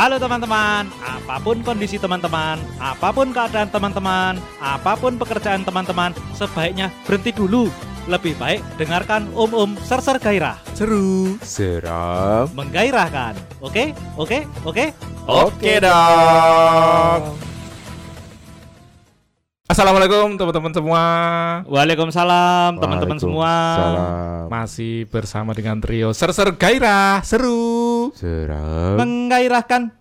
Halo teman-teman, apa pun kondisi teman-teman, apa pun keadaan teman-teman, apa pun pekerjaan teman-teman, sebaiknya berhenti dulu. Lebih baik dengarkan Om Om Serser Gairah. Seru. Seram. Menggairahkan. Oke? Oke? Oke? Oke dong. Assalamualaikum teman-teman semua. Waalaikumsalam teman-teman semua. Masih bersama dengan trio Ser-Ser Gairah. Seru. Seram. Menggairahkan.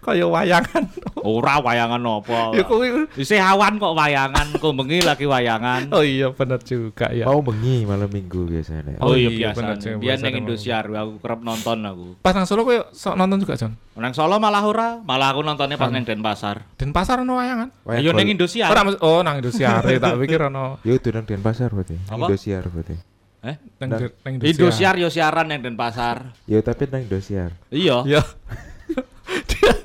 Kayak wayangan. Ora wayangan apa. Ya kuwi. Isi awan kok wayangan, kok bengi lagi wayangan. Oh iya bener juga ya. Mau bengi malam minggu biasanya. Oh, Oh iya iya, bener, biasa. Neng emang. Indosiar aku kerap nonton aku. Pas nang Solo kowe sok nonton juga, Jon. Nang Solo malah ora, malah aku nontonnya pas neng Denpasar. Dan pasar ono wayangan. Ayo neng Indosiar. Ora oh nang Indosiar tak pikir ono Yo itu nang Denpasar berarti. Indosiar berarti. Eh? nang Nang- nang Indosiar yo siaran neng Denpasar. Yo tapi nang Indosiar. Iya, Ya,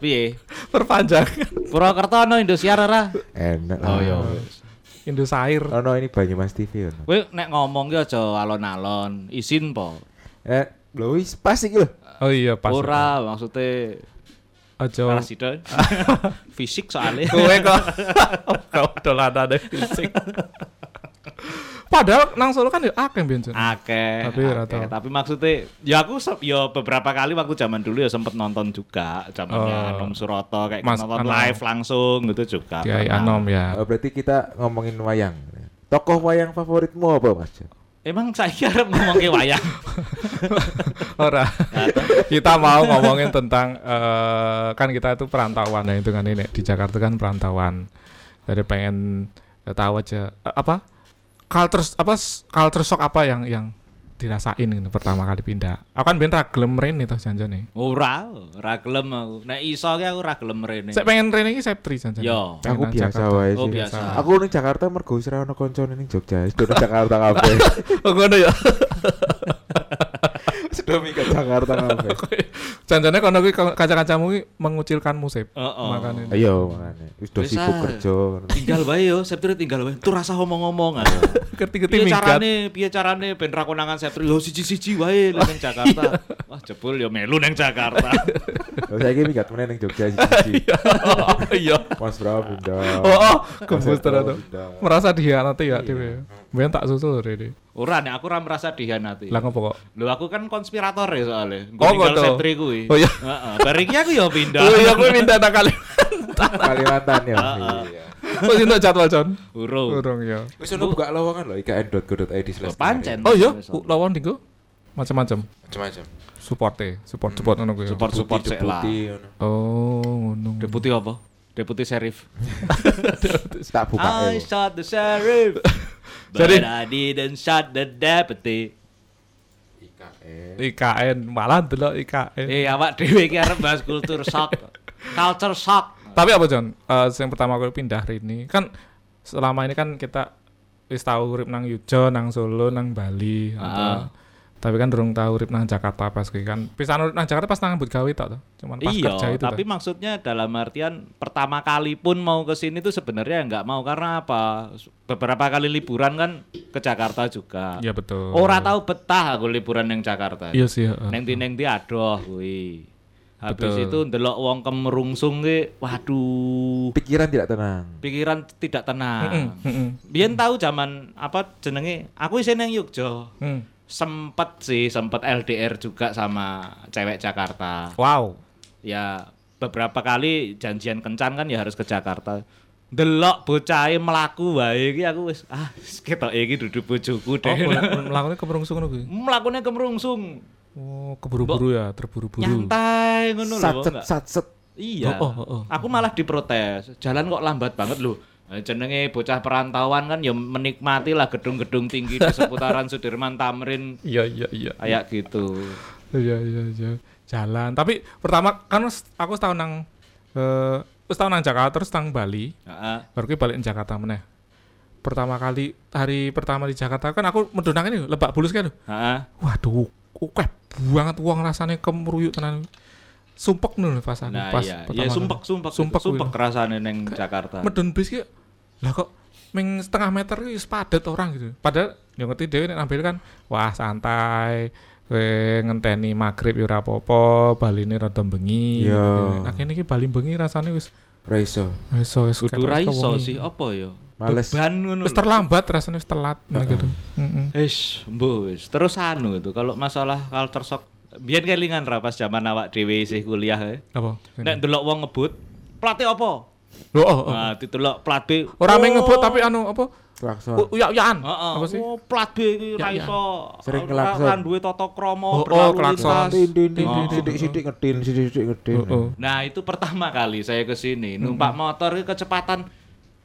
piye? perpanjangan Purwokerto ono Indosiar ora? Enak. Oh iya. Indosair. Oh no ini Banyumas TV ono. Kowe nek ngomong ki aja alon-alon, isin po. Eh, lho wis pas iki lho. Oh iya pas. Ora maksudnya Aja. parasita. Fisik soalnya. Kowe kok kau dolanan fisik. Padahal nang Solo kan ya akeh biyen Jon. Akeh. Tapi tau. Tapi maksudnya ya aku ya beberapa kali waktu zaman dulu ya sempet nonton juga zamannya Oh. Nom Suroto kayak Mas nonton Anom. live langsung gitu juga. Kiai. Anom ya. Oh, berarti kita ngomongin wayang. Tokoh wayang favoritmu apa, Mas? Emang saya harap ngomong ke wayang. Ora. kita mau ngomongin tentang eh, kan kita itu perantauan ya itu kan ini di Jakarta kan perantauan. Jadi pengen tahu aja eh, apa culture apa culture shock apa yang yang dirasain gitu pertama kali pindah. Aku kan ben ra gelem rene to janjane. Ora, ora gelem aku. Nek iso ki aku ora gelem rene. Saya pengen rene iki Septri janjane. Yo. Pengen Aku biasa wae Oh, sih. biasa. Aku ning Jakarta mergo wis ora ono koncone ning Jogja. Wis Jakarta kabeh. Oh ngono ya. Mikir Jakarta kabeh. Janjane kono kuwi kanca-kancamu ki mengucilkanmu Sep. Heeh. Makane. Ayo makane. Wis do sibuk ah. kerja. Tinggal wae yo, Septri tinggal wae. Tuh rasa ngomong-ngomongan. Ngerti-ngerti Piye minggat. carane, piye carane ben ra konangan Septri yo siji-siji wae nang Jakarta. Wah, jebul yo melu nang Jakarta. Lho saiki minggat meneh ning Jogja siji. Iya. Mas Bro pindah. Oh, oh, ternyata. pindah. Merasa dihianati ya Iya. dhewe. Mbien tak susul rene. Ora nek aku ora merasa dihianati. Lah ngopo kok? Lho aku kan konspirator ya soalnya. Gue Oh, tinggal ngono. Septri kuwi. Oh, iya. Heeh. Bareng iki aku yo pindah. Oh iya, gue minta nak kali. Kalimantan ya. Heeh. Iya. Oh, sih untuk jadwal John. Urung. Urung ya. Wis ono buka lowongan lho ikn.go.id pancen. Oh iya, lawan dinggo macam-macam. Macam-macam. Support e, support support ngono kuwi. Support support sik lah. Oh, ngono. Deputi apa? Deputi sheriff. Tak buka I ya. shot the sheriff. But Jadi- I didn't shot the deputy. IKN. IKN malah delok IKN. Eh awak dhewe iki arep bahas kultur shock. Culture shock. Tapi apa John? Eh yang pertama kali pindah ini kan selama ini kan kita wis tahu urip nang Yujo, nang Solo, nang Bali. Ah. Tapi kan durung tahu urip nang Jakarta pas kuwi kan. Pisan urip nang Jakarta pas nang gawe tok toh. Cuman pas kerja Iya, itu tapi toh. maksudnya dalam artian pertama kali pun mau ke sini tuh sebenarnya nggak mau karena apa? Beberapa kali liburan kan ke Jakarta juga. Iya betul. Ora tahu betah aku liburan yang Jakarta. Iya sih, heeh. Neng di neng di adoh kuwi. Habis Betul. itu ndelok wong kemerungsung ki, waduh, Pikiran tidak tenang. pikiran tidak tenang. heeh. Biyen tahu zaman apa jenenge? Aku isih nang Yogya. Hmm. Sempet sih, sempet LDR juga sama cewek Jakarta. Wow. Ya beberapa kali janjian kencan kan ya harus ke Jakarta. Delok bocahe mlaku wae iki aku wis ah ketok iki dudu bojoku Oh, deh. melakukan kemerungsung ngono kuwi. Mlakune kemerungsung. Oh, keburu-buru ya, terburu-buru. Nyantai ngono lho. Satset satset. Iya. Oh, oh, oh, oh. Aku malah diprotes. Jalan kok lambat banget loh. Eh, jenenge bocah perantauan kan ya menikmati lah gedung-gedung tinggi di seputaran Sudirman Tamrin Iya, iya, iya. kayak gitu. Iya, iya, iya. Jalan. Tapi pertama kan aku setahun nang eh setahun nang Jakarta terus nang Bali. Heeh. baru gue balik ke Jakarta meneh pertama kali hari pertama di Jakarta kan aku medunang ini lebak bulus kan Heeh. waduh oke banget uang rasanya kemeruyuk tenan sumpek nih pas aku Nah pas iya, pertama ya sumpek sumpek Sumpek sumpek, kerasane neng Jakarta. medun bis ki lah kok ming setengah meter ki wis padet orang gitu padahal yang ngerti dia nampil kan wah santai kowe ngenteni magrib ya ora apa-apa, baline rada bengi. Iya. Nah kene iki bali bengi rasane wis Raiso. wis wis Kudu ketok ra iso kewengi. sih apa ya? Males. Beban ngono. Wis terlambat rasane wis telat gitu. Heeh. Wis, mbuh wis. Terus anu itu kalau masalah culture shock biyen kelingan ra pas zaman awak dhewe isih kuliah ya. Apa? Nek ndelok wong ngebut, plate apa? Loh, oh, oh. Nah, ditelok plat B. Ora meng Oh. ngebut tapi anu apa? Klakson. Uyak-uyakan. Heeh. Apa sih? Oh, plat B iki ra Ya, ya. iso. Sering klakson. Ora duwe tata krama Oh, oh, klakson. Oh. sidik-sidik ngedin, sidik-sidik ngedin. Oh, oh. Nah, itu pertama kali saya ke sini numpak motor iki kecepatan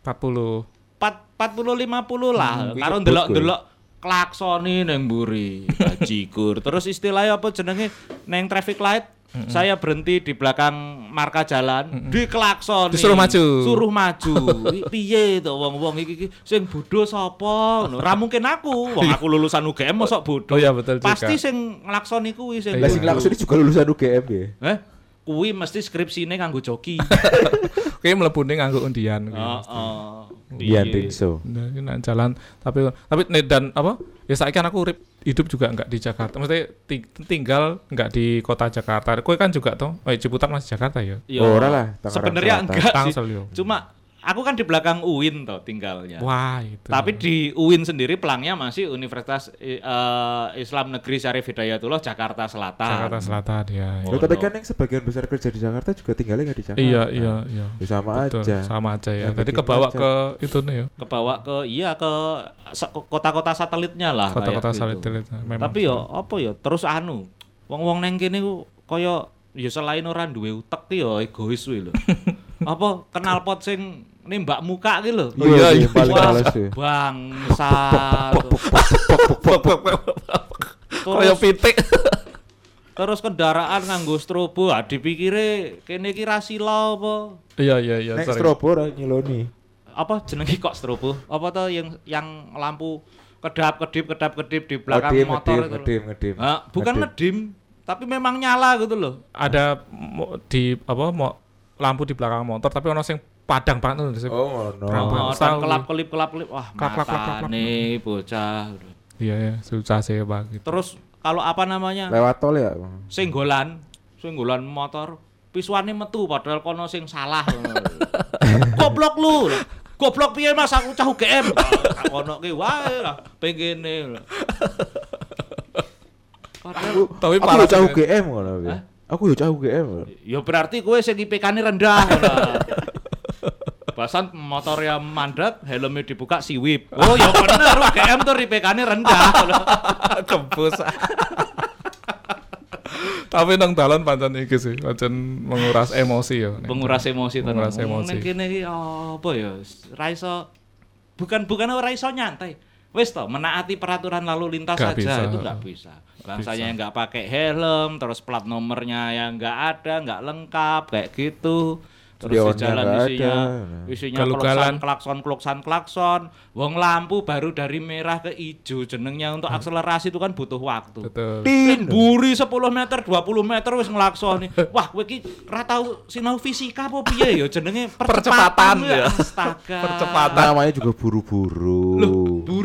40. 4 40 50 lah. Hmm, Karo kuwi ndelok-ndelok klaksoni neng buri, bajigur. Terus istilahnya apa jenenge neng traffic light saya berhenti di belakang marka jalan, diklaksoni. Disuruh maju. Suruh maju. Piye to wong-wong iki sing bodho sapa? Ngono. Ra mungkin aku. Wong aku lulusan UGM mosok bodho. Oh iya betul juga. Pasti sing nglakoni kuwi sing Lah Iya. sing juga lulusan UGM ya. Eh, kuwi mesti skripsine kanggo joki. Oke mlebune nganggo undian kuwi. Heeh. Iya, think so. Nah, jalan tapi tapi dan apa? Ya saiki kan aku urip hidup juga enggak di Jakarta. Maksudnya ti- tinggal enggak di kota Jakarta. Kowe kan juga toh. Oh, Ciputat masih Jakarta ya. Iya. Oh, ora lah, Sebenarnya enggak sih. Tangsel. Cuma aku kan di belakang UIN toh tinggalnya. Wah, itu. Tapi di UIN sendiri pelangnya masih Universitas eh, Islam Negeri Syarif Hidayatullah Jakarta Selatan. Jakarta Selatan ya. ya. Loh, tapi kan yang sebagian besar kerja di Jakarta juga tinggalnya nggak di Jakarta. Iya, iya, iya. Ya, sama Betul, aja. sama aja ya. Bikin kebawa macet. ke itu nih ya. Kebawa ke iya ke kota-kota satelitnya lah Kota-kota kayak gitu. satelit. Memang. Tapi yo apa yo terus anu wong-wong neng kene ku kaya ya selain ora duwe utek ki yo egois kuwi lho. apa kenal pot sing nembak muka ki lho. Iya, iya, iya. paling males ya. Bangsa. Kayak pitik. terus kendaraan nganggo strobo, ah dipikire kene iki ra sila apa? Iya, iya, iya. Nek sorry. strobo ora nyiloni. Apa jenenge kok strobo? Apa tuh yang yang lampu kedap-kedip kedap-kedip di belakang Ngedim, motor ngedim, itu? loh. ngedim, ngedim. Ah, bukan Ngedim. ngedim, tapi memang nyala gitu loh. Ada di apa mo, lampu di belakang motor tapi ono sing padang banget tuh. Oh, no. Oh, Tahu. dan kelap-kelip kelap-kelip. Wah, klap, klap, klap, klap. nih bocah. Iya, ya, susah sih Bang. Gitu. Terus kalau apa namanya? Lewat tol ya. Singgolan, singgolan motor, pisuane metu padahal kono sing salah. Goblok lu. Goblok piye Mas aku cah UGM. Tak kono ki wae lah pengene. Tapi Aku parah yo cah. UGM ngono ya. Aku yo cah UGM. ya berarti kowe sing IPK-ne rendah. ngono. Basan motor yang mandek, helmnya dibuka siwip. Oh ya bener, UGM tuh IPK-ne rendah. Kebus. Tapi nang dalan pancen iki sih, pancen menguras emosi ya. Menguras emosi tenan. Menguras emosi. Ning kene iki apa ya? Ra iso bukan bukan ora iso nyantai. Wis toh menaati peraturan lalu lintas Nggak saja bisa. itu nggak bisa. Bangsanya yang nggak pakai helm, terus plat nomornya yang nggak ada, nggak lengkap kayak gitu. Terus di Spionnya jalan nggak isinya ada. isinya Galugalan. klakson klakson klakson. Wong lampu baru dari merah ke hijau jenengnya untuk akselerasi itu kan butuh waktu. Betul. Tin. Buri 10 meter, 20 meter wis nglaksoni. Wah, kowe iki ra tau sinau fisika apa piye ya jenenge Percepatan, percepatan ya. Astaga. Percepatan. Namanya juga buru-buru.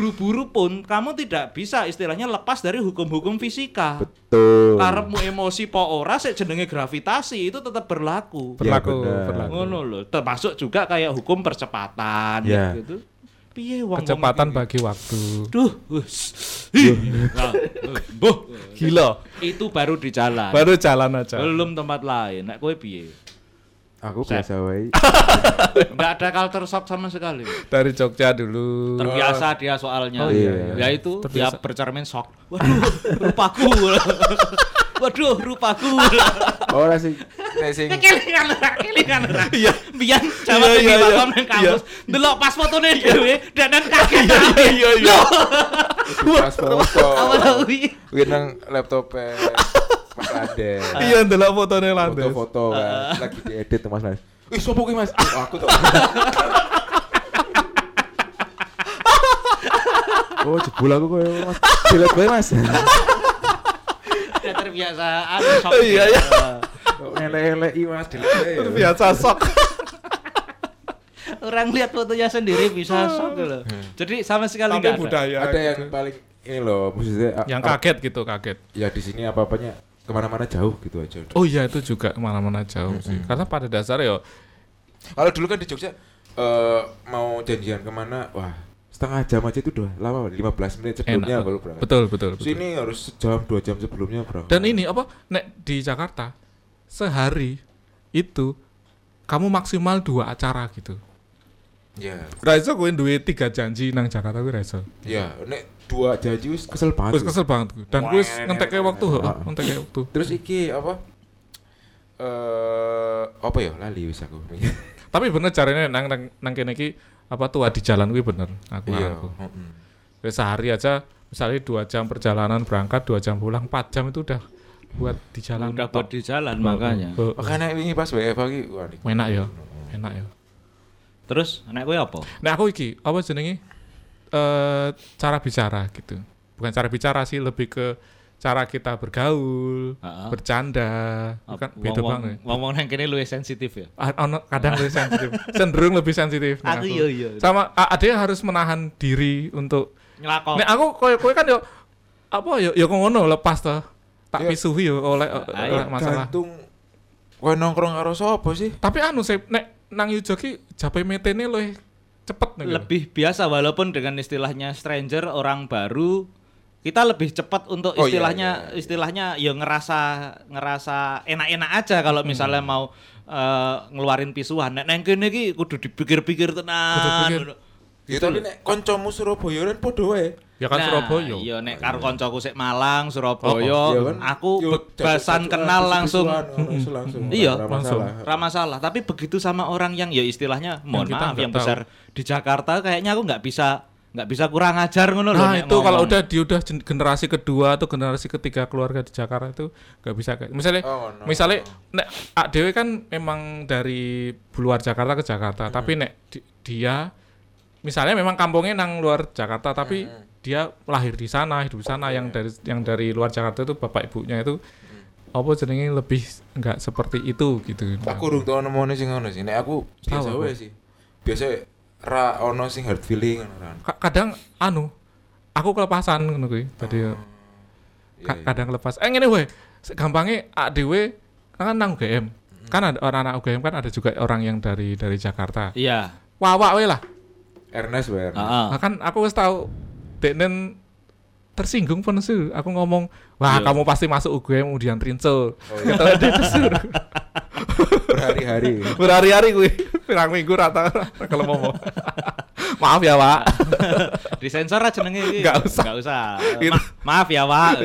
Buru-buru pun kamu tidak bisa istilahnya lepas dari hukum-hukum fisika. Betul. Karepmu emosi po ora sik jenenge gravitasi itu tetap berlaku. Berlaku, benar. berlaku. Ngono loh. Termasuk juga kayak hukum percepatan Ya. gitu. Piye wong Kecepatan bagi waktu. Duh, wus. Ih. Nah, eh. Gila. Itu baru di jalan. Baru jalan aja. belum tempat lain nek kowe piye Aku Set. biasa wae. enggak ada culture shock sama sekali Dari Jogja dulu. terbiasa dia soalnya Oh, iya, ya itu dia Terbiasa. bercermin shock waduh rupaku waduh rupaku Ora sih. Nek sing kelingan ora kelingan ora Iya. biyen jaman Iya, iki iya, Pak iya. Tom nang kampus delok pas fotone dhewe danan kaget Iya, iya. pas foto. awal kuwi Kuwi nang laptop Mas Ade. Iya, ndelok fotone landes. Foto-foto kan lagi diedit tuh Mas Mas. Wih, sopo kuwi Mas? Oh, aku tuh. Oh, jebul aku koyo Mas. Jelek bae Mas. ya terbiasa anu shock Iya, iya. Kok elek-eleki Mas jelek bae. ya. Biasa sok. orang lihat fotonya sendiri bisa shock loh jadi sama sekali nggak ada budaya. Ada yang gitu. paling ini loh maksudnya Yang kaget gitu, kaget. ya di sini apa-apanya ke mana-mana jauh gitu aja. Oh iya itu juga mana-mana jauh sih. Karena pada dasarnya ya Kalau dulu kan di Jogja eh mau janjian ke mana, wah setengah jam aja itu udah lama, 15 menit sebelumnya enak. baru berangkat. Betul, betul, betul. Sini harus sejam dua jam sebelumnya berangkat. Dan ini apa? Nek di Jakarta sehari itu kamu maksimal dua acara gitu. Ya, Raiso kowe duwe tiga janji nang Jakarta kuwi Raiso. ya, nek dua janji wis kesel banget. Wis kesel banget kuwi. Dan kuwi wis ngentekke waktu, heeh, ngentekke waktu. Terus iki apa? Eh apa ya lali wis aku. Tapi bener caranya nang nang, nang kene iki apa tua di jalan kuwi bener. Aku Iya. aku. heeh. Wis sehari aja misalnya dua jam perjalanan berangkat, dua jam pulang, empat jam itu udah buat di jalan. Udah buat di jalan makanya. Makanya ini pas WFH iki. Enak ya. Enak ya. Terus nek kowe apa? Nah aku iki apa jenenge eh cara bicara gitu. Bukan cara bicara sih lebih ke cara kita bergaul, Heeh. bercanda. Kan beda banget. Ngomong nang kene luwih sensitif ya. Ono kadang lebih sensitif, cenderung lebih sensitif. Aku iya iya. Sama a- ada yang harus menahan diri untuk. Nyelakok. Nek aku kowe kowe kan yo apa yo yo ngono lepas toh. Tak pisuhi yo oleh oleh masalah. Gantung kowe nongkrong karo sapa sih? Tapi anu saya nek nang Yujo ki jape metene luwih cepet nih. lebih biasa walaupun dengan istilahnya stranger orang baru kita lebih cepat untuk Oh, iya, istilahnya iya, iya. istilahnya ya ngerasa ngerasa enak-enak aja kalau misalnya mau eh, ngeluarin pisuan nek neng kene iki kudu dipikir-pikir tenan Kudu pikir. Ya tapi nek kancamu Surabaya kan padha wae. Ya kan Nah, Surabaya. Iya nek karo kancaku sik Malang, Surabaya, Oh, Iya kan? aku bebasan kenal langsung langsung. Iya, Ora langsung. masalah. Ra masalah, tapi begitu sama orang yang ya istilahnya mohon kita maaf yang tahu. besar di Jakarta kayaknya aku nggak bisa nggak bisa kurang ajar ngono loh Nah itu kalau ngomong. udah di udah gen- generasi kedua atau generasi ketiga keluarga di Jakarta itu nggak bisa kayak misalnya Oh, no. misalnya nek Ak Dewe kan memang dari luar Jakarta ke Jakarta tapi nek di- dia misalnya memang kampungnya nang luar Jakarta tapi dia lahir di sana hidup di sana yang dari yang dari luar Jakarta itu bapak ibunya itu apa jenenge lebih nggak seperti itu gitu Aku urung tau nemone sing ngono sih. Nek aku biasa wae sih. Biasa ra ono sing hard feeling kan. Ka- kadang anu aku kelepasan ngono kuwi tadi Iya, Ka- iya. kadang lepas. Eh ngene weh, gampangnya ADW kan nang UGM. Kan ada orang anak UGM kan ada juga orang yang dari dari Jakarta. Iya. Wawa we lah. Ernest wae. Nah, kan aku wis tahu Deknen tersinggung pun sih. Aku ngomong, "Wah, Iya. kamu pasti masuk UGM kemudian trinco." Oh, iya. Kata dia tersur. Berhari-hari. Berhari-hari gue pirang minggu rata kalau ngomong. Maaf ya, Pak. Disensor aja jenenge iki. Nggak usah. Nggak usah. Ma- maaf ya, Pak.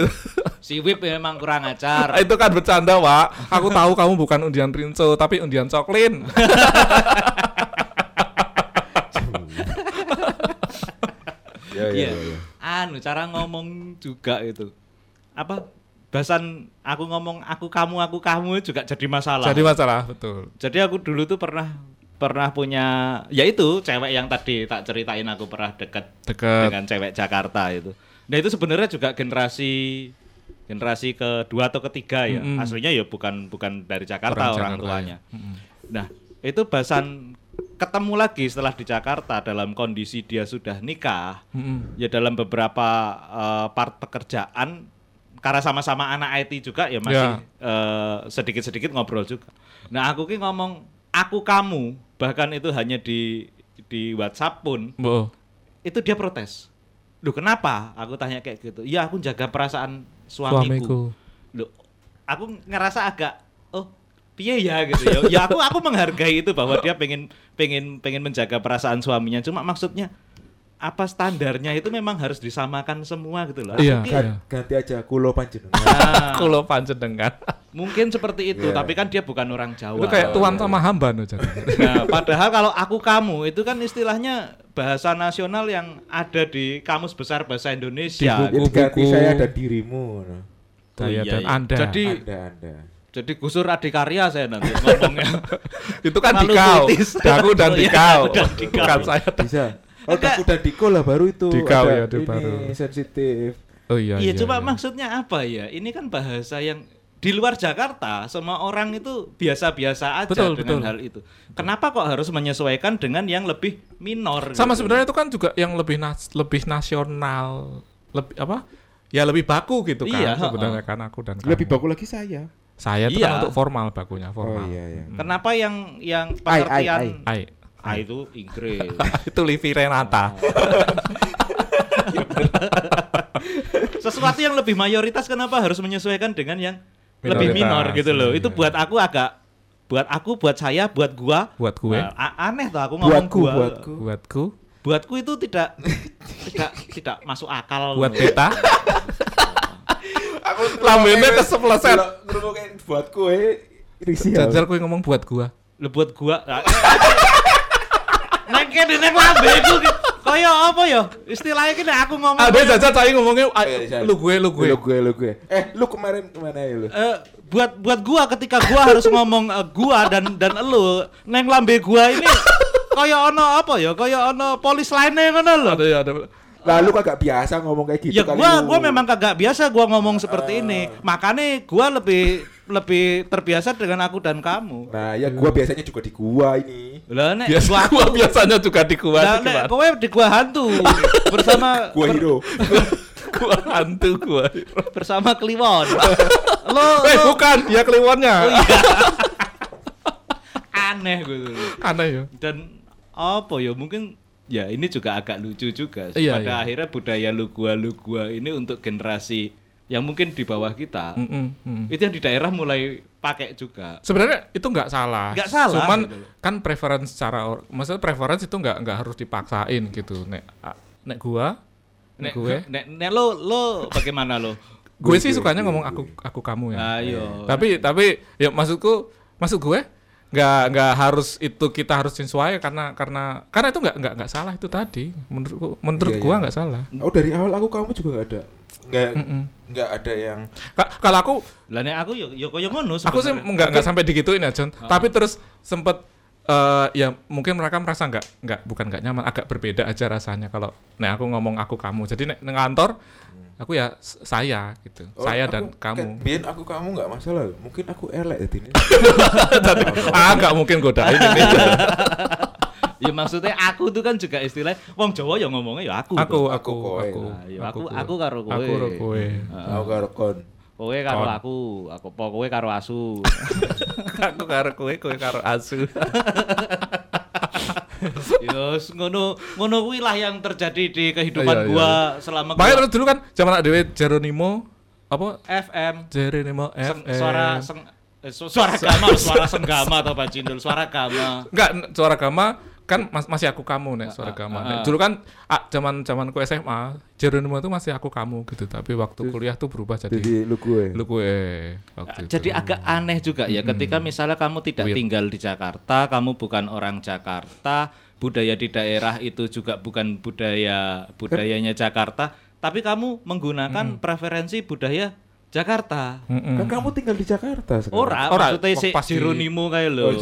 si Wip memang kurang ajar. Itu kan bercanda, Pak. Aku tahu kamu bukan undian trinco, tapi undian coklin. Iya iya Iya. iya. Anu cara ngomong juga itu. Apa? Bahasan aku ngomong aku kamu aku kamu juga jadi masalah. Jadi masalah, betul. Jadi aku dulu tuh pernah pernah punya ya itu cewek yang tadi tak ceritain aku pernah deket Deket. dengan cewek Jakarta itu. Nah itu sebenarnya juga generasi generasi kedua atau ketiga ya. Mm-mm. Aslinya ya bukan bukan dari Jakarta orang, Jakarta, tuanya. ya. Mm-mm. Nah itu bahasan ketemu lagi setelah di Jakarta dalam kondisi dia sudah nikah Mm-mm. ya dalam beberapa eh, part pekerjaan karena sama-sama anak IT juga ya masih eh, sedikit-sedikit ngobrol juga. Nah aku ki ngomong aku kamu bahkan itu hanya di di WhatsApp pun Bo. itu dia protes. Loh kenapa? Aku tanya kayak gitu. Ya aku jaga perasaan suamiku. Suamiku. Loh, aku ngerasa agak piye ya gitu ya. Ya aku aku menghargai itu bahwa dia pengen pengen pengen menjaga perasaan suaminya. Cuma maksudnya apa standarnya itu memang harus disamakan semua gitu loh. Iya. Gan- Ganti aja kulo panjenengan. Nah, Kulo panjenengan. mungkin seperti itu, Iya. tapi kan dia bukan orang Jawa. Itu kayak tuan sama hamba no, jadi. Nah, padahal kalau aku kamu itu kan istilahnya bahasa nasional yang ada di kamus besar bahasa Indonesia. Di diganti Buku-buku. saya ada dirimu. ngono. Saya iya, dan iya. Anda. Jadi Anda Anda. Jadi gusur adikarya saya nanti ngomongnya. itu kan dikau. Daku dan Oh, iya, dikau. Dan Dikau. Bukan saya. Bisa. Oh, Enggak. Daku dan Diko lah baru itu. Dikau Ada ya, ini baru. sensitif. Oh iya. Iya, cuma iya. maksudnya apa ya? Ini kan bahasa yang di luar Jakarta semua orang itu biasa-biasa aja Betul, dengan betul. hal itu. Kenapa kok harus menyesuaikan dengan yang lebih minor? Sama gitu? sebenarnya itu kan juga yang lebih nas lebih nasional lebih apa? Ya lebih baku gitu kan Iya, sebenarnya heeh. kan aku dan Lebih kamu. baku lagi saya. Saya itu Iya. kan untuk formal bakunya, Oh formal. iya iya. Kenapa yang yang Ai, ai, pengertian ai. Ai. Ah, itu Inggris. itu Livi Renata. Sesuatu yang lebih mayoritas kenapa harus menyesuaikan dengan yang lebih Minoritas, minor gitu loh. Itu iya. buat aku agak buat aku, buat saya, buat gua Buat gue, Nah, aneh tuh aku ngomong Buatku, gua. buatku. buatku, Buatku itu tidak tidak tidak masuk akal. buat beta. Aku Lambene kesepleset. Ngrungokke buat kowe risih. ya. Jajal gue ngomong buat gua. Lah buat gua. ah, Neng kene neng lambe iku ki- kaya apa ya? Istilahnya kene aku ngomong. Ada jajal saya ngomongnya lu gue, lu gue. Lu gue, lu gue. Eh, lu kemarin ke mana ya lu? Eh, buat buat gua ketika gua harus ngomong eh, gua dan dan elu neng lambe gua ini kaya ono apa ya? Kaya ono polis lainnya ngono lho. Ada ya, ada. Lah lu kagak biasa ngomong kayak gitu Ya kali gua lu. gua memang kagak biasa gua ngomong seperti ini. Makanya gua lebih lebih terbiasa dengan aku dan kamu. Nah, ya gua biasanya juga di gua ini. Lah nek Biasa gua gua biasanya juga di gua Lah nek gimana? kowe di gua hantu bersama Gua hero. gua hantu gua. bersama Kliwon. Lo, Eh, lo bukan, dia kliwonnya. Oh, iya. aneh gitu. Aneh ya. Dan apa ya mungkin ya ini juga agak lucu juga. sih. Iya, Pada iya. akhirnya budaya lu gua lu gua ini untuk generasi yang mungkin di bawah kita. Mm-mm, mm. Itu yang di daerah mulai pakai juga. Sebenarnya itu nggak salah. Nggak salah, Cuman gitu kan preference secara maksudnya preference itu nggak nggak harus dipaksain gitu. Nek nek gua Nek, gue nek, nek lo lo bagaimana lo? gue sih sukanya ngomong aku aku kamu ya. Ayo. Tapi tapi ya maksudku maksud gue nggak nggak harus itu kita harus sesuai karena karena karena itu nggak nggak nggak salah itu tadi menurutku menurut Iya, gua iya. nggak salah. Oh, dari awal aku kamu juga enggak ada. Enggak Mm-mm. enggak ada yang Ka- Kalau aku Lah nek aku yo yo koyo ngono aku sih nggak nggak sampai digituin ya John. Tapi terus sempet eh, ya mungkin mereka merasa nggak nggak bukan nggak nyaman agak berbeda aja rasanya kalau nek aku ngomong aku kamu. Jadi nek neng kantor aku ya saya gitu. Oh, saya aku- dan kamu. Biar aku kamu enggak masalah. Mungkin aku elek jadi ini. ah nggak mungkin godain ini. ya maksudnya aku tuh kan juga istilah wong Jawa ya ngomongnya ya aku. aku aku aku Nah, ya aku- aku karo kowe. aku karo kowe Aku karo kon. Kowe karo Kon. aku, aku po kowe karo asu. aku karo kowe kowe karo asu Yos ngono ngono kuwi lah yang terjadi di kehidupan Iya, iya, gua selama makanya gua dulu kan zaman dewe Jeronimo apa FM Jeronimo seng- FM suara seng, eh, su- suara gama, suara senggama atau Pak Cindul, suara gama. enggak suara gama kan mas- masih aku kamu nek suara gama Nek ah. dulu kan ah, zaman zamanku SMA Jeronimo itu masih aku kamu gitu tapi waktu kuliah tuh berubah jadi Jadi lu gue. lu gue waktu itu Jadi agak aneh juga ya ketika misalnya kamu tidak Weird. tinggal di Jakarta, kamu bukan orang Jakarta, budaya di daerah itu juga bukan budaya budayanya Jakarta, tapi kamu menggunakan preferensi budaya Jakarta. Mm-mm. Kan kamu tinggal di Jakarta sekarang. Ora, Ora, maksudnya si pas Jeronimo kayak lo. Oh.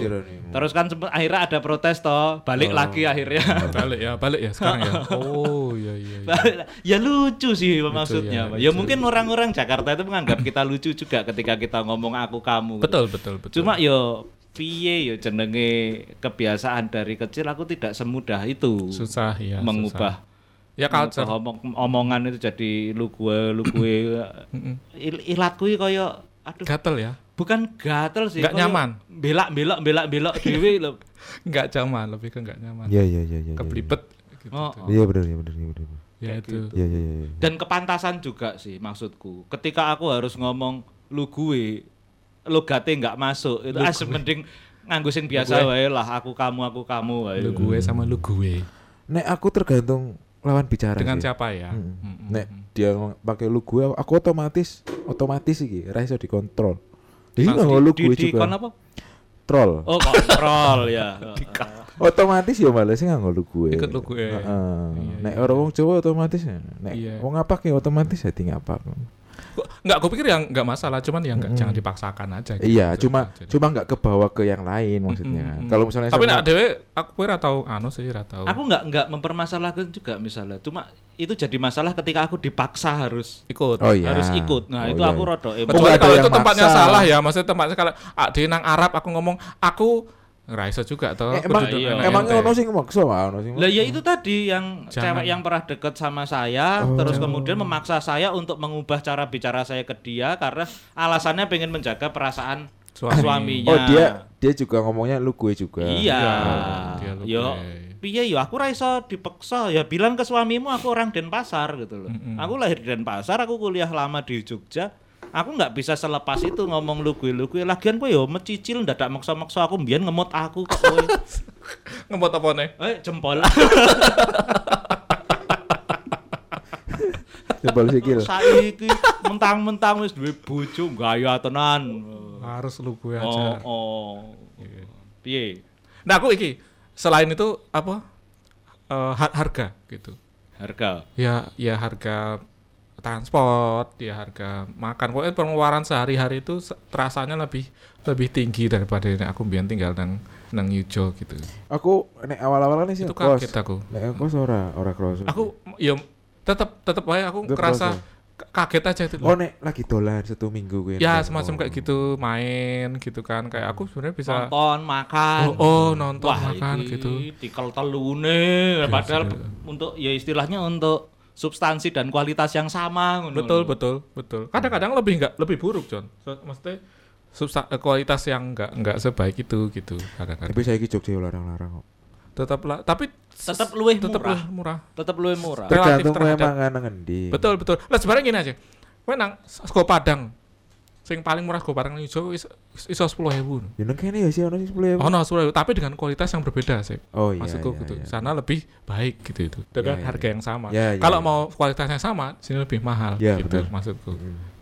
Terus kan sempet, akhirnya ada protes toh, balik lagi akhirnya. balik ya balik ya sekarang ya oh iya iya, iya. ya lucu sih maksudnya. ya, Pak. ya lucu. mungkin orang-orang Jakarta itu menganggap kita lucu juga ketika kita ngomong aku kamu. betul betul betul Cuma yo piye yo jenenge kebiasaan dari kecil aku tidak semudah itu susah ya mengubah susah. Ya culture omong, omongan itu jadi lu gue lu gue Mm-mm. Il, ilatku iki kaya aduh gatel ya bukan gatel sih Nggak nyaman. belak belok belak belok dewe lho nggak nyaman lebih ke nggak nyaman Iya iya iya iya. keblibet gitu Oh, oh. Iya benar iya benar iya benar. ya Kayak itu Iya iya iya. dan kepantasan juga sih maksudku ketika aku harus ngomong lu gue logate nggak masuk itu Lu gue. mending nganggo sing biasa gue. wae lah aku kamu aku kamu wae lu gue sama lu gue Nek aku tergantung lawan bicara dengan sih. siapa ya Mm-mm. Mm-mm. Nek dia ngomong pakai lu gue, aku otomatis otomatis iki ra iso dikontrol. Jadi nggak lu gue di, juga. apa? Troll. Oh, kontrol ya. Otomatis ya malah sih nggak lu gue. Ikut lu gue. Heeh. Iya, Nek iya. orang wong Jawa otomatis ya. Nek Iya. wong apa ki otomatis ya tinggal apa. Nggak aku pikir yang nggak masalah cuman yang nggak jangan dipaksakan aja gitu. Iya, cuma jadi- cuma nggak kebawa ke yang lain maksudnya. Mm-mm. Kalau misalnya tapi sama- nak dewe aku kira tahu anu sih ra tahu Aku nggak nggak mempermasalahkan juga misalnya. Cuma itu jadi masalah ketika aku dipaksa harus ikut Oh iya. harus ikut. Nah, Oh itu iya. aku rodo Oh. Kecuali ada kalau itu tempatnya maksa. salah ya, maksudnya tempatnya kalau ah, di nang Arab aku ngomong aku Iso juga toh. Eh, emang iya. ente. ono sing maksa ah, ono sing. Lah ya itu tadi yang Jangan. cewek yang pernah deket sama saya Oh. terus kemudian memaksa saya untuk mengubah cara bicara saya ke dia karena alasannya pengen menjaga perasaan Suami. suaminya. Oh dia dia juga ngomongnya lu gue juga. Iya. lu Yo, piye yo aku ra iso dipaksa ya bilang ke suamimu aku orang Denpasar gitu loh. Mm-mm. Aku lahir di Denpasar, aku kuliah lama di Jogja. Aku nggak bisa selepas itu ngomong lu gue lu gue. Lagian kowe yo mecicil ndadak maksa-maksa aku mbiyen ngemot aku kok kowe. Ngemot apa nih? eh jempol. Jebol sikil. Saiki mentang-mentang wis duwe bojo gaya tenan. Harus lu gue Oh, aja. oh. Iya. Piye? Nah aku iki selain itu apa eh, har- harga gitu. Harga. Ya ya harga transport, ya harga makan. Pokoknya pengeluaran sehari-hari itu terasanya lebih lebih tinggi daripada ini aku biar tinggal nang nang Yujo gitu. Aku nek awal-awal nih sih Itu kos. kaget aku. Nek kos ora ora kroso. Aku ya tetap tetap aja aku Nggak kerasa kerasa. ka- kaget aja itu. Oh nek lagi dolan satu minggu gue. ya semacam kayak gitu main gitu kan kayak aku sebenarnya bisa Nonton, makan. oh, oh nonton Wah, makan iki gitu Tikel telune padahal iya. untuk ya istilahnya untuk substansi dan kualitas yang sama ngono betul lho. betul betul kadang-kadang lebih nggak lebih buruk John maksudnya substa- eh, kualitas yang nggak nggak sebaik itu gitu kadang-kadang Tapi saya Jogja larang-larang kok. tetap lah tapi Tetap luwih tetap murah. murah Tetap luwih murah. Relatif Tergantung kowe terhadap- mangan nang endi. betul betul lah sebenarnya gini aja kowe nang sego padang sing paling murah sego padang iso iso, iso sepuluh ribu Ya nang kene ya sih ono sing 10.000. oh no sepuluh tapi dengan kualitas yang berbeda sih Oh iya. maksudku iya, gitu iya. sana lebih baik gitu itu dengan Iya, iya, harga iya. yang sama Ya, ya, kalau ya. mau kualitasnya sama sini lebih mahal Ya, gitu betul. maksudku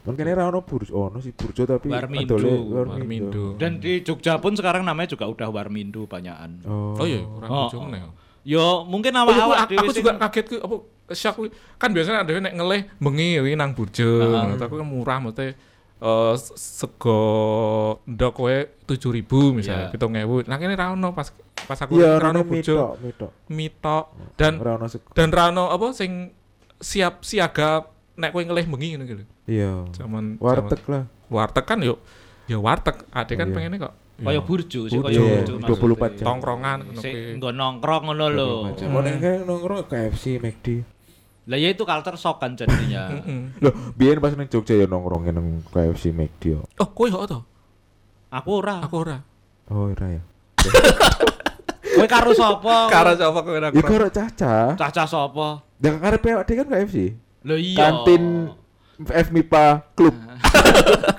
Kan kene ra ono burjo, ono sih burjo tapi Warmindo, adole Warmindo. Dan di Jogja pun sekarang namanya juga udah Warmindo banyakan. Oh. oh iya orang Oh, ujung oh. nih Yo mungkin Oh, iya, awak-awak aku, aku juga kaget ku apa shock ku. kan biasanya ada nek ngeleh bengi ya nang burjo Heeh. ngono. aku kan murah maksudnya eh, sego ndok kowe 7000 misalnya Iya. 7000 nah kene ra ono pas pas aku Iya, ra ono ono burjo mitok, mitok. dan sego. dan ra ono apa sing siap siaga nek kowe ngeleh bengi ngono gitu Iya. zaman Warteg zaman- lah. warteg kan yuk ya warteg ade kan Iya. pengennya kok Kaya iya, burjo sih kaya iya, burjo 24 jam. tongkrongan ngono Sing kuwi. nggo nongkrong ngono lho. Ono kene nongkrong KFC, McD. Lah ya itu culture shock kan jadinya. Loh, biyen pas nang Jogja ya nongkrong nang KFC, McD yo. oh kowe kok to Aku ora. aku ora Oh, ora ya. Kowe karo sapa? Karo sapa kowe Ya karo Caca. cacah sapa? Yang karep PWD kan KFC. Lho iya. Kantin FMIPA Club.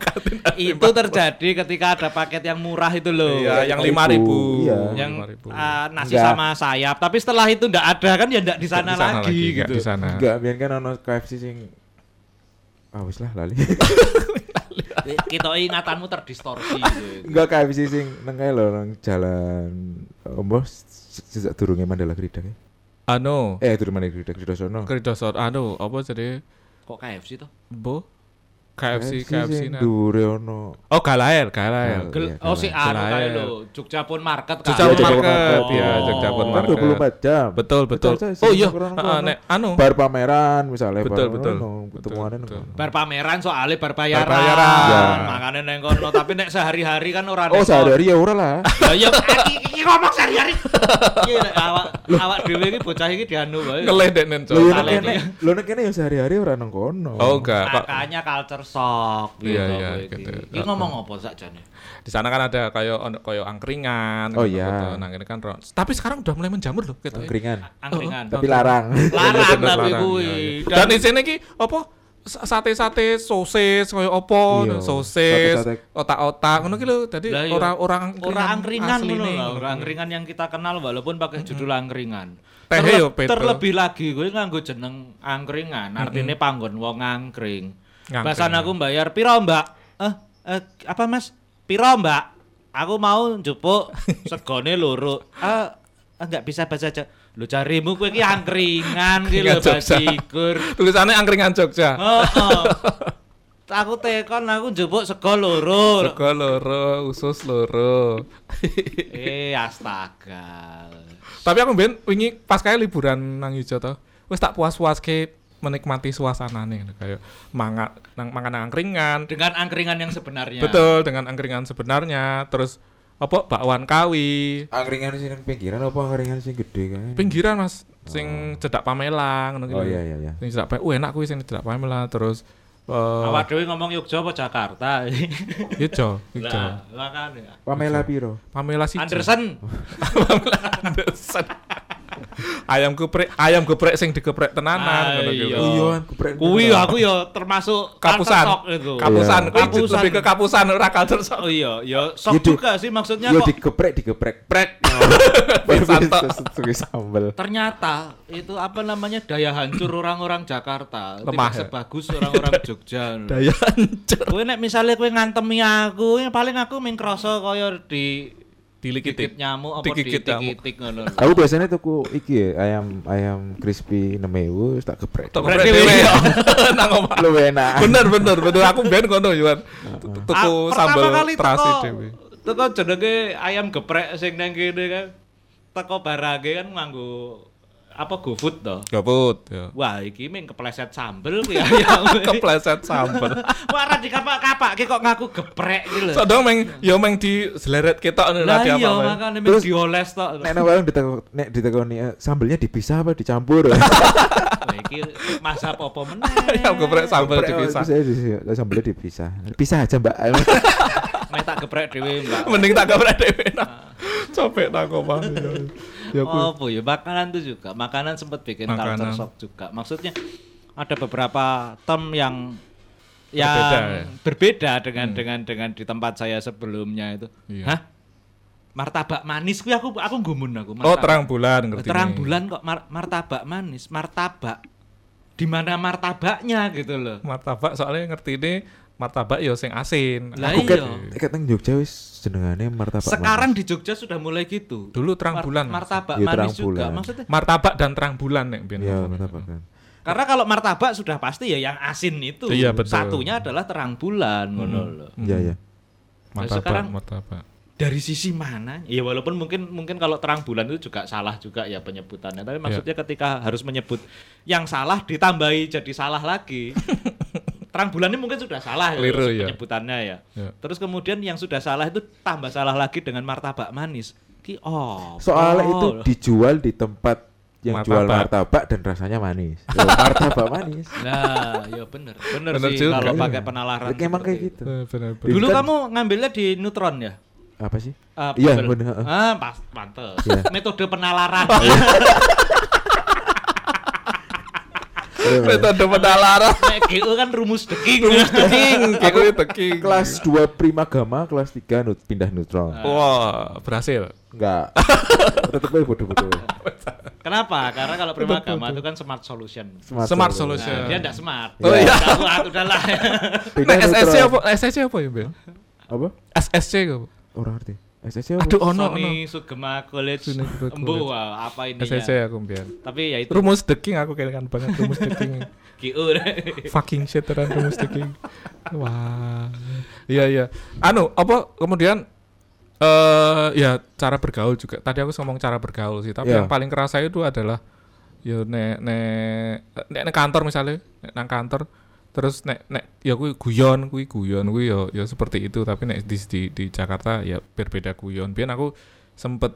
itu terjadi ketika ada paket yang murah itu loh. Iya, yang lima ribu. iya. yang 5.000. ah, nasi Enggak. sama sayap tapi setelah itu ndak ada kan ya ndak di sana, lagi, nggak gitu Di sana. Enggak, biyen kan ono KFC sing Ah wis lah lali. kita ingatanmu terdistorsi gitu. Enggak KFC sing nang kae lho nang jalan Ombo sejak durunge Mandala Gridang ya. Anu, Eh, durung Mandala sono. Kerdosor, anu, apa jadi kok KFC tuh Bo? KFC, KFC, dure ono. Oh, Gel- Iya, oh si anu lo Jogja pun market kan Jogja Iya, Pun Jogja Pun Market, Market. iya, Jogja Pun Kan Market. 24 jam. Betul, betul. Oh iya, kono. nek anu. Bar pameran misalnya Betul, bar betul. ono, Betul, ketemuannya nang betul. kono. bar pameran soalnya bar bayaran, Bar bayaran. Ya. makanya neng kono tapi nek sehari-hari kan orang Oh, sehari-hari ya ora lah. lah ya iki iki ngomong sehari-hari Iya, nek awak awak dhewe iki bocah iki dianu wae Ngeleh dek nen, Lho ya nek kene, lho nek kene ya sehari-hari ora nang kono. Oh, enggak, Pak. makanya culture shock gitu Iya, iya, kowe iki. gitu. Iki ngomong apa sakjane Di sana kan ada kayak kayak angkringan. Oh, gitu, iya. gitu. Nah, ini kan ro- tapi sekarang udah mulai menjamur loh gitu. Angkringan. angkringan Tapi larang. larang Iya, bener, tapi larang, kuwi iya, iya. Dan di sini ki apa sa- sate-sate sosis koyo opo Iya, sosis otak-otak ngono ki lho dadi iya. orang-orang Orang angkringan ngono orang angkringan yang kita kenal walaupun pakai judul angkringan. Teh Terle- terlebih lagi gue nganggo jeneng angkringan, artinya panggon wong angkring. Bahasan aku bayar piro, Mbak? Eh, eh apa Mas? Piro, Mbak? Aku mau njupuk segone loro. Ah, enggak bisa bahasa aja. Lu carimu kowe iki angkringan ki lho bajigur. tulisannya angkringan Jogja Heeh. Aku tekon aku njupuk sego loro. Sego loro usus loro Eh, astaga. tapi aku ben wingi pas kayak liburan nang Ijo to wis tak puas-puas ke menikmati suasanane ngono, kayak mangan nang nang angkringan Dengan angkringan yang sebenarnya. Betul, dengan angkringan sebenarnya. Terus apa bakwan kawi. Angkringan sing nang pinggiran apa angkringan sing gede kan? Pinggiran Mas, sing cedak Pamelang ngono Oh kuwi. iya iya iya. Sing cedak Pamelang, uh, enak kuwi sing cedak Pamelang terus eh Awak dhewe ngomong Yogyakarta apa Jakarta? Ijo, Ijo. Lah, makane. Pamela piro? Pamela sih. Anderson. Anderson. Ayam geprek, ayam geprek sing digeprek tenanan ngono kuwi. iya. Iya, geprek. Kuwi aku ya termasuk Kapusan. itu. Kapusan, Iya. kuwi Kapusan. lebih ke kapusan ora culture shock. Oh iya, ya sok Ya, di- juga sih maksudnya Yo kok digeprek digeprek. Prek. Sambel. ternyata itu apa namanya daya hancur orang-orang Jakarta Lemah tidak ya? sebagus orang-orang Jogja. Daya hancur. Kowe nek misalnya kowe ngantemi aku, ya paling aku ming krasa kaya di Dilikiti. digigit nyamuk apa nyamuk. ditik ngono. Aku biasanya tuku iki ya, ayam ayam crispy 6000 wis tak geprek. Tok Geprek dhewe. Nang omah. Lu enak. Bener bener bener aku ben ngono Yuan. Tuku Ah, sambal terasi dhewe. Teko jenenge ayam geprek sing nang kene kan. Teko barage kan nganggo apa GoFood to. Gabut ya. Wah, iki ming kepleset sambel kuwi ayam. Kepleset sambal. Wah, ora dikapak-kapak ki kok ngaku geprek iki lho. Sodong meng yo meng di seleret ketok ngono Lah lah iya, makane ming Terus- dioles tok. Nek nang warung nek ditekoni eh, sambelnya dipisah apa dicampur? Wah, iki masa apa meneh. Ayam geprek Geprek, dipisah. Sambelnya dipisah. Pisah aja, Mbak. Mek tak geprek dhewe, Mbak. Mending tak geprek dhewe. nah. Copek nang omah. Ya. Oh, ya makanan tuh juga. Makanan sempat bikin Makanan. culture shock juga. Maksudnya ada beberapa term yang yang Berbeda, ya? berbeda dengan dengan dengan di tempat saya sebelumnya itu. Iya. Hah? Martabak manis kuwi aku aku gumun aku. Oh, martabak. terang bulan ngerti. Terang nih. bulan kok mar- martabak manis, martabak. Di mana martabaknya gitu loh. Martabak soalnya ngerti ini martabak yo sing asin. Lah Aku iya. kat nang Jogja wis jenengane martabak. Sekarang di Jogja sudah mulai gitu. Dulu terang Mar- bulan. Martabak Iya, manis juga. bulan. Maksudnya Martabak dan terang bulan nek ben. Iya, martabak kan. Karena kalau martabak sudah pasti ya yang asin itu. Iya, betul. Satunya adalah terang bulan ngono loh. Iya, iya. Martabak, sekarang- martabak. Dari sisi mana? Ya walaupun mungkin mungkin kalau terang bulan itu juga salah juga ya penyebutannya. Tapi maksudnya ketika harus menyebut yang salah ditambahi jadi salah lagi. terang bulan ini mungkin sudah salah ya, Keliru, ya. penyebutannya ya. Ya. Terus kemudian yang sudah salah itu tambah salah lagi dengan martabak manis. Ki oh. Soalnya oh. itu dijual di tempat yang jual Martabak. martabak dan rasanya manis. Martabak manis. Nah, ya bener. Bener, Bener sih juga. kalau Iya. pakai penalaran. Ya, Emang kayak itu. gitu. Eh, bener, bener. Dulu Kan- kamu ngambilnya di Neutron ya? Apa sih? Ah, Iya, bener, heeh. Ah, pas, pantes. Iya. Metode penalaran. Metode penalaran. Nek GU kan rumus deking. Teking, kayak gue teking. Kelas 2 Prima Gama, kelas 3 nut, pindah neutron. Ah. Wah, berhasil. Enggak. Tetep aja bodoh-bodoh. Kenapa? Karena kalau Prima Agama itu kan smart solution. Smart solo. solution. Nah, dia enggak smart. Oh, iya. Udahlah. Pindah Nek SSC apa? SSC apa ya, Ben? Apa? SSC apa? Orang ngerti. SSC apa? Aduh, ono ono. Sony Sugema College Sony Sugema Embu wah, apa ini SSC ya? aku mbiyen. Tapi ya itu Rumus the king aku kayaknya kan banget rumus the king. GU. Fucking shit teran rumus the king. Wah. Iya iya. Anu, apa kemudian eh ya cara bergaul juga. Tadi aku ngomong cara bergaul sih, tapi Iya. yang paling kerasa itu adalah ya nek nek nek nang kantor misalnya, nek nang kantor terus nek nek ya kuwi guyon kuwi guyon kuwi ya ya seperti itu tapi nek di di, di Jakarta ya berbeda guyon. Biar aku sempet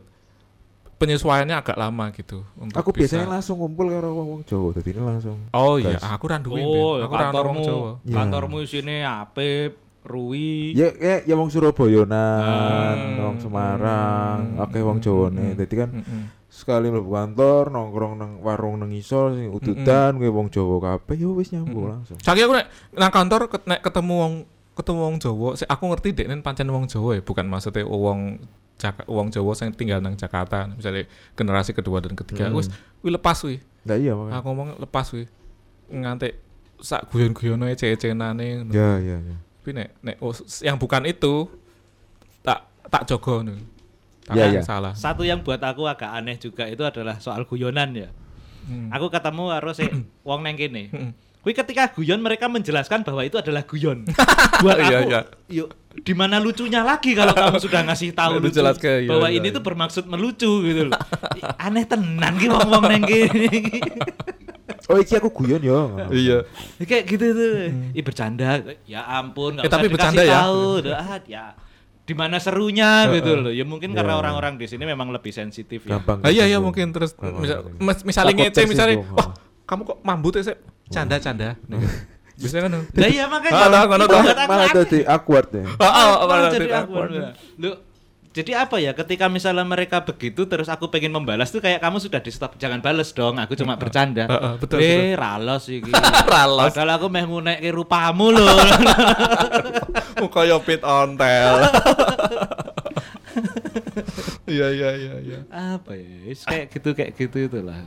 penyesuaiannya agak lama gitu untuk Aku bisa- biasanya langsung ngumpul karo wong Jawa, dadi ini langsung. Oh iya, aku randuin Oh, aku wong kantormu, Jawa. Iya. kantormu isine Apip, Rui. Ya kayak ya wong Surabayanan, Hmm. wong Semarang, oke wong Jawane. Dadi kan Mm-mm. sekali mlebu kantor nongkrong nang warung nang isor sing udutan kuwi wong Jawa kabeh ya wis nyambung langsung. Saiki aku nek nang kantor ket- nek ketemu wong ketemu wong Jawa, sik aku ngerti dek pancen wong Jawa ya, bukan maksudnya wong Jaka, wong Jawa sing tinggal nang Jakarta, misalnya generasi kedua dan ketiga, Hmm. wis lepas wih. Nah iya makanya. Aku ngomong lepas wih. Ngantek sak guyon-guyono ece-ecenane. Ya ya ya. Tapi nek nek oh, yang bukan itu tak tak jogo nih. Iya, iya. salah. Satu yang buat aku agak aneh juga itu adalah soal guyonan ya. Hmm. Aku ketemu harus si wong neng kene. Kui ketika guyon mereka menjelaskan bahwa itu adalah guyon. Buat Iya, aku, iya. yuk di mana lucunya lagi kalau kamu sudah ngasih tahu Lu lucu, jelaskan, iya, bahwa iya, ini iya. tuh bermaksud melucu gitu loh. Aneh tenan ki wong-wong neng. Oh iki aku guyon yo. Iya. Kayak gitu tuh. Ih bercanda. Ya ampun, Eh, tapi bercanda ya. Tahu. Ah, ya di mana serunya Heeh. gitu loh. Ya mungkin Ya. karena orang-orang di sini memang lebih sensitif ya. gampang Ah, iya iya tersinggung. mungkin terus misal, mis- misalnya ngece misalnya wah kamu kok mambut ya sih canda canda biasanya kan Lah iya makanya. Ah, itu toh. buat aku Malah tadi awkward ya. Ah, ah, Malah jadi awkward. Lu jadi apa ya ketika misalnya mereka begitu terus aku pengen membalas tuh kayak kamu sudah di stop jangan balas dong aku cuma bercanda Heeh, betul, eh ralos iki Ralos. padahal aku meh ngunekke rupamu loh kaya pit ontel iya iya iya iya apa ya kayak gitu kayak gitu itulah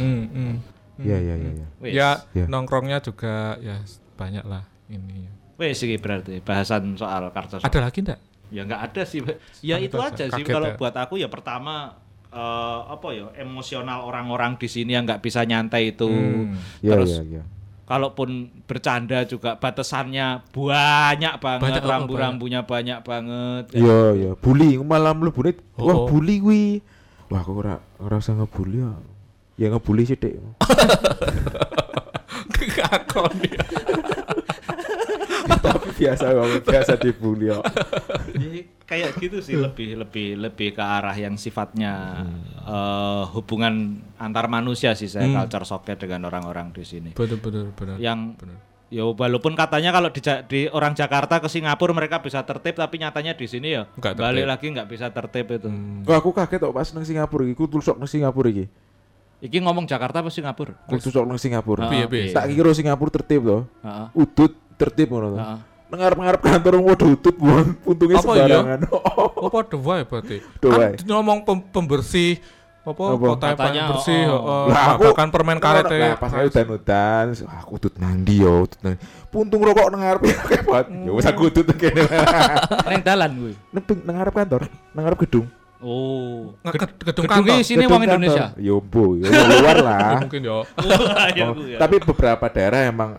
Hmm, hmm. Iya iya iya. iya. Ya Ya. nongkrongnya juga ya banyak lah ini wes iki berarti bahasan soal kartu ada lagi enggak Ya nggak ada sih. Ya Sangat itu aja. aja sih Kaget kalau ya. buat aku ya pertama eh, apa ya emosional orang-orang di sini yang nggak bisa nyantai itu. Hmm. Iya Terus iya iya. kalaupun bercanda juga batasannya banyak banget, Banyak, oh, rambu-rambunya banyak banget. Iya iya. Bully malah mlebune Oh. wah bully kuwi. Wah aku ora ora usah ngebully ya. Ya ngebully sih dek. Kakon ya. Tapi biasa banget biasa dibully kok. Jadi kayak gitu sih lebih lebih lebih ke arah yang sifatnya eh, hubungan antar manusia sih saya Hmm. culture shocknya dengan orang-orang di sini. betul betul betul yang benar. ya walaupun katanya kalau di, di orang Jakarta ke Singapura mereka bisa tertib tapi nyatanya di sini ya balik lagi nggak bisa tertib itu. Hmm. Wah aku kaget kok pas nang Singapura iki, ku tusuk nang Singapura iki. Iki ngomong Jakarta apa Singapura? Ku tusuk nang Singapura. Piye, oke. piye? Tak kira Singapura tertib loh. Heeh. Udut tertib ngono to. Heeh. Ngarep-ngarep kantor wong padha udut untungnya Apa iya? sembarangan. Oh, pada wae berarti. Padha. Kan ngomong pem- pembersih apa, Apa? kota yang bersih, oh, oh, Lah, aku- bahkan permen karet ya. Lah pas aku udan-udan, wah, aku udut nang ndi yo, udut nang. Puntung rokok nang banget. Ya wis aku udut nang kene. Neng dalan kuwi. Nang ping- nang ngarep kantor, nang ngarep gedung. Oh. Gedung Gedung kantor. sini Gedung wong Indonesia. Yo yo luar Ya, lah. mungkin ya. Ya, Oh, Bu, ya. Tapi beberapa daerah emang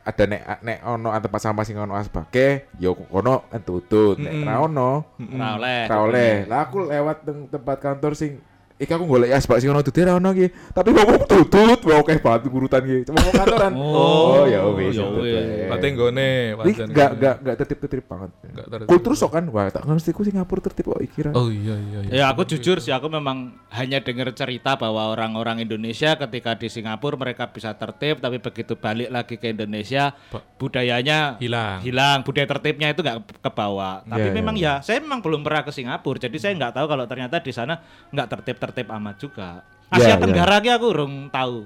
ada nek nek ono tempat sampah sing ono asbake, yo kono entutut. Nek ra ono, Ra oleh. ra oleh. Lah aku lewat teng tempat kantor sing Iki aku golek asbak sing ono tutut ra ono iki. Tapi wong tutut, wong akeh banget urutan iki. Cuma wong kantoran. Oh, ya wis. ya wis. wae. Berarti nggone Ini wajan enggak ngene. enggak enggak tertib-tertib banget. Nggak tertib. Kultur sok kan, wah tak ngerti ku Singapura tertib kok iki. Oh iya iya iya. Ya aku jujur sih aku memang hanya dengar cerita bahwa orang-orang Indonesia ketika di Singapura mereka bisa tertib tapi begitu balik lagi ke Indonesia budayanya hilang. hilang budaya tertibnya itu nggak ke bawah tapi Iya, iya, memang ya saya memang belum pernah ke Singapura jadi saya nggak tahu kalau ternyata di sana nggak tertib-tertib amat juga Asia Iya, Tenggara ki aku urung tahu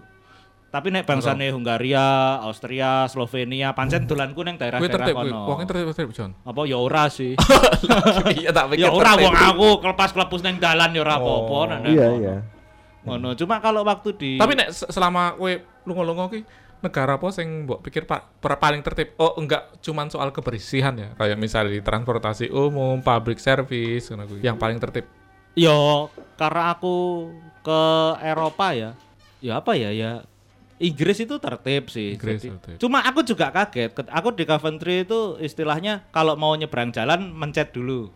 tapi nek bangsane Hungaria, Austria, Slovenia, pancen dolanku neng daerah-daerah tertib, kono. Wong tertib tertib, Jon. Apa ya ora sih. Iya tak pikir. ya ora tertib. wong aku kelepas kelepus neng dalan ya ora apa-apa Oh. nek neng Iya iya. Ngono. Cuma kalau waktu di Tapi nek se- selama kowe lunga-lunga ki negara apa sing mbok pikir pak per- paling tertib? Oh, enggak cuman soal kebersihan ya, kayak misalnya di transportasi umum, public service ngono kuwi. Yang paling tertib. Yo, karena aku ke Eropa ya, ya apa ya ya Inggris itu tertib sih. Inggris Jadi- tertib. Cuma aku juga kaget. Aku di Coventry itu istilahnya kalau mau nyebrang jalan mencet dulu,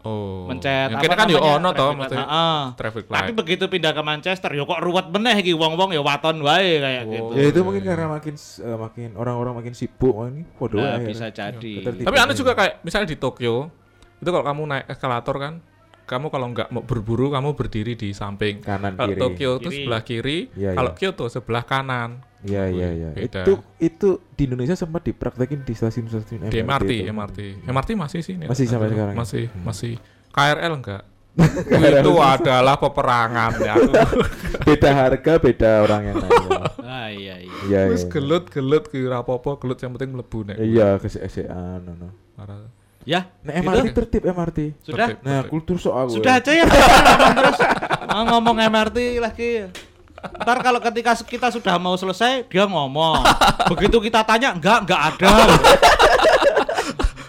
Oh. mencet. Yang apa kene kan yo namanya, ono to traffic light. mesti Heeh. traffic Tapi light. begitu pindah ke Manchester, yo kok ruwet meneh iki wong-wong ya waton wae kayak Oh. gitu. Ya itu mungkin karena makin eh, makin orang-orang makin sibuk ini podo Nah, bisa akhirnya. jadi. Tapi anda juga kayak misalnya di Tokyo, itu kalau kamu naik eskalator kan, kamu kalau nggak mau berburu, kamu berdiri di samping. kanan Kalau kiri. Tokyo itu sebelah kiri, Iya, kalau iya. Kyoto sebelah kanan. Iya iya iya. Itu itu di Indonesia sempat dipraktekin di stasiun-stasiun Di MRT, itu. MRT, MRT masih sih. ini. Masih sampai Aduh, sekarang ya? Masih, masih. KRL enggak? itu adalah peperangan ya. Beda harga, beda orang yang nanya. Ah iya iya. Iya wis iya. gelut gelut ki ora apa-apa, gelut yang penting mlebu nek. Iya, kesek-kesekan ngono. Parah. Ya, Nah, MRT tertib MRT. sudah. Tertib, Nah, tertib. kultur sok aku. Sudah ya. aja ya terus. Ngomong MRT lagi. Ntar kalau ketika kita sudah mau selesai, dia ngomong. Begitu kita tanya, enggak, enggak ada.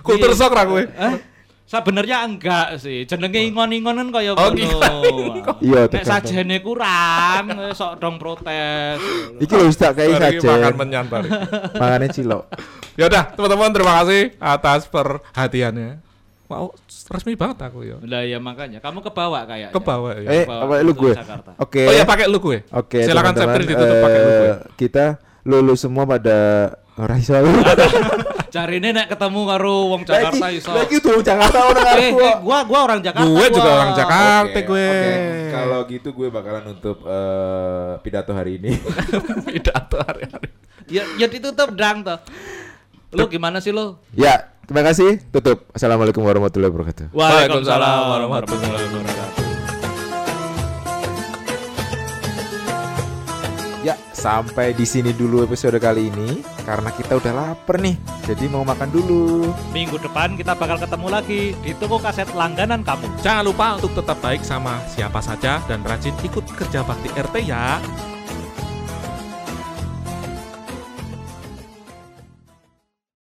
Kultur Iya. sok ra kowe. Eh? Sebenarnya enggak sih. Jenenge ingon-ingon kan kaya Oh, ngono. Iya, Nek tergantung. sajene kurang, sok dong protes. Iki lho wis tak kei Bariki saja. makan menyantar. Makane cilok. Ya udah, teman-teman terima kasih atas perhatiannya. Wow, resmi banget aku ya. Lah ya makanya, kamu ke bawah kayaknya. Ke bawah ya. Eh, apa lu gue? Jakarta. Oke. Oh ya pakai lu gue. Oke, Silakan teman-teman, chapter ditutup pakai lu gue. eh, Kita lulus semua pada ora iso. Cari nek ketemu karo wong Jakarta Lagi- iso. Lagi tuh Jakarta orang Eh, aku. eh, gua gua orang Jakarta. Gue juga gua. orang Jakarta Oke, gue. oke. Kalau gitu gue bakalan nutup eh, pidato hari ini. pidato hari-hari. Ya ya ditutup dang toh. Lu gimana sih lu? ya, terima kasih. Tutup. Assalamualaikum warahmatullahi wabarakatuh. Waalaikumsalam warahmatullahi wabarakatuh. Ya, sampai di sini dulu episode kali ini karena kita udah lapar nih. Jadi mau makan dulu. Minggu depan kita bakal ketemu lagi di toko kaset langganan kamu. Jangan lupa untuk tetap baik sama siapa saja dan rajin ikut kerja bakti RT ya.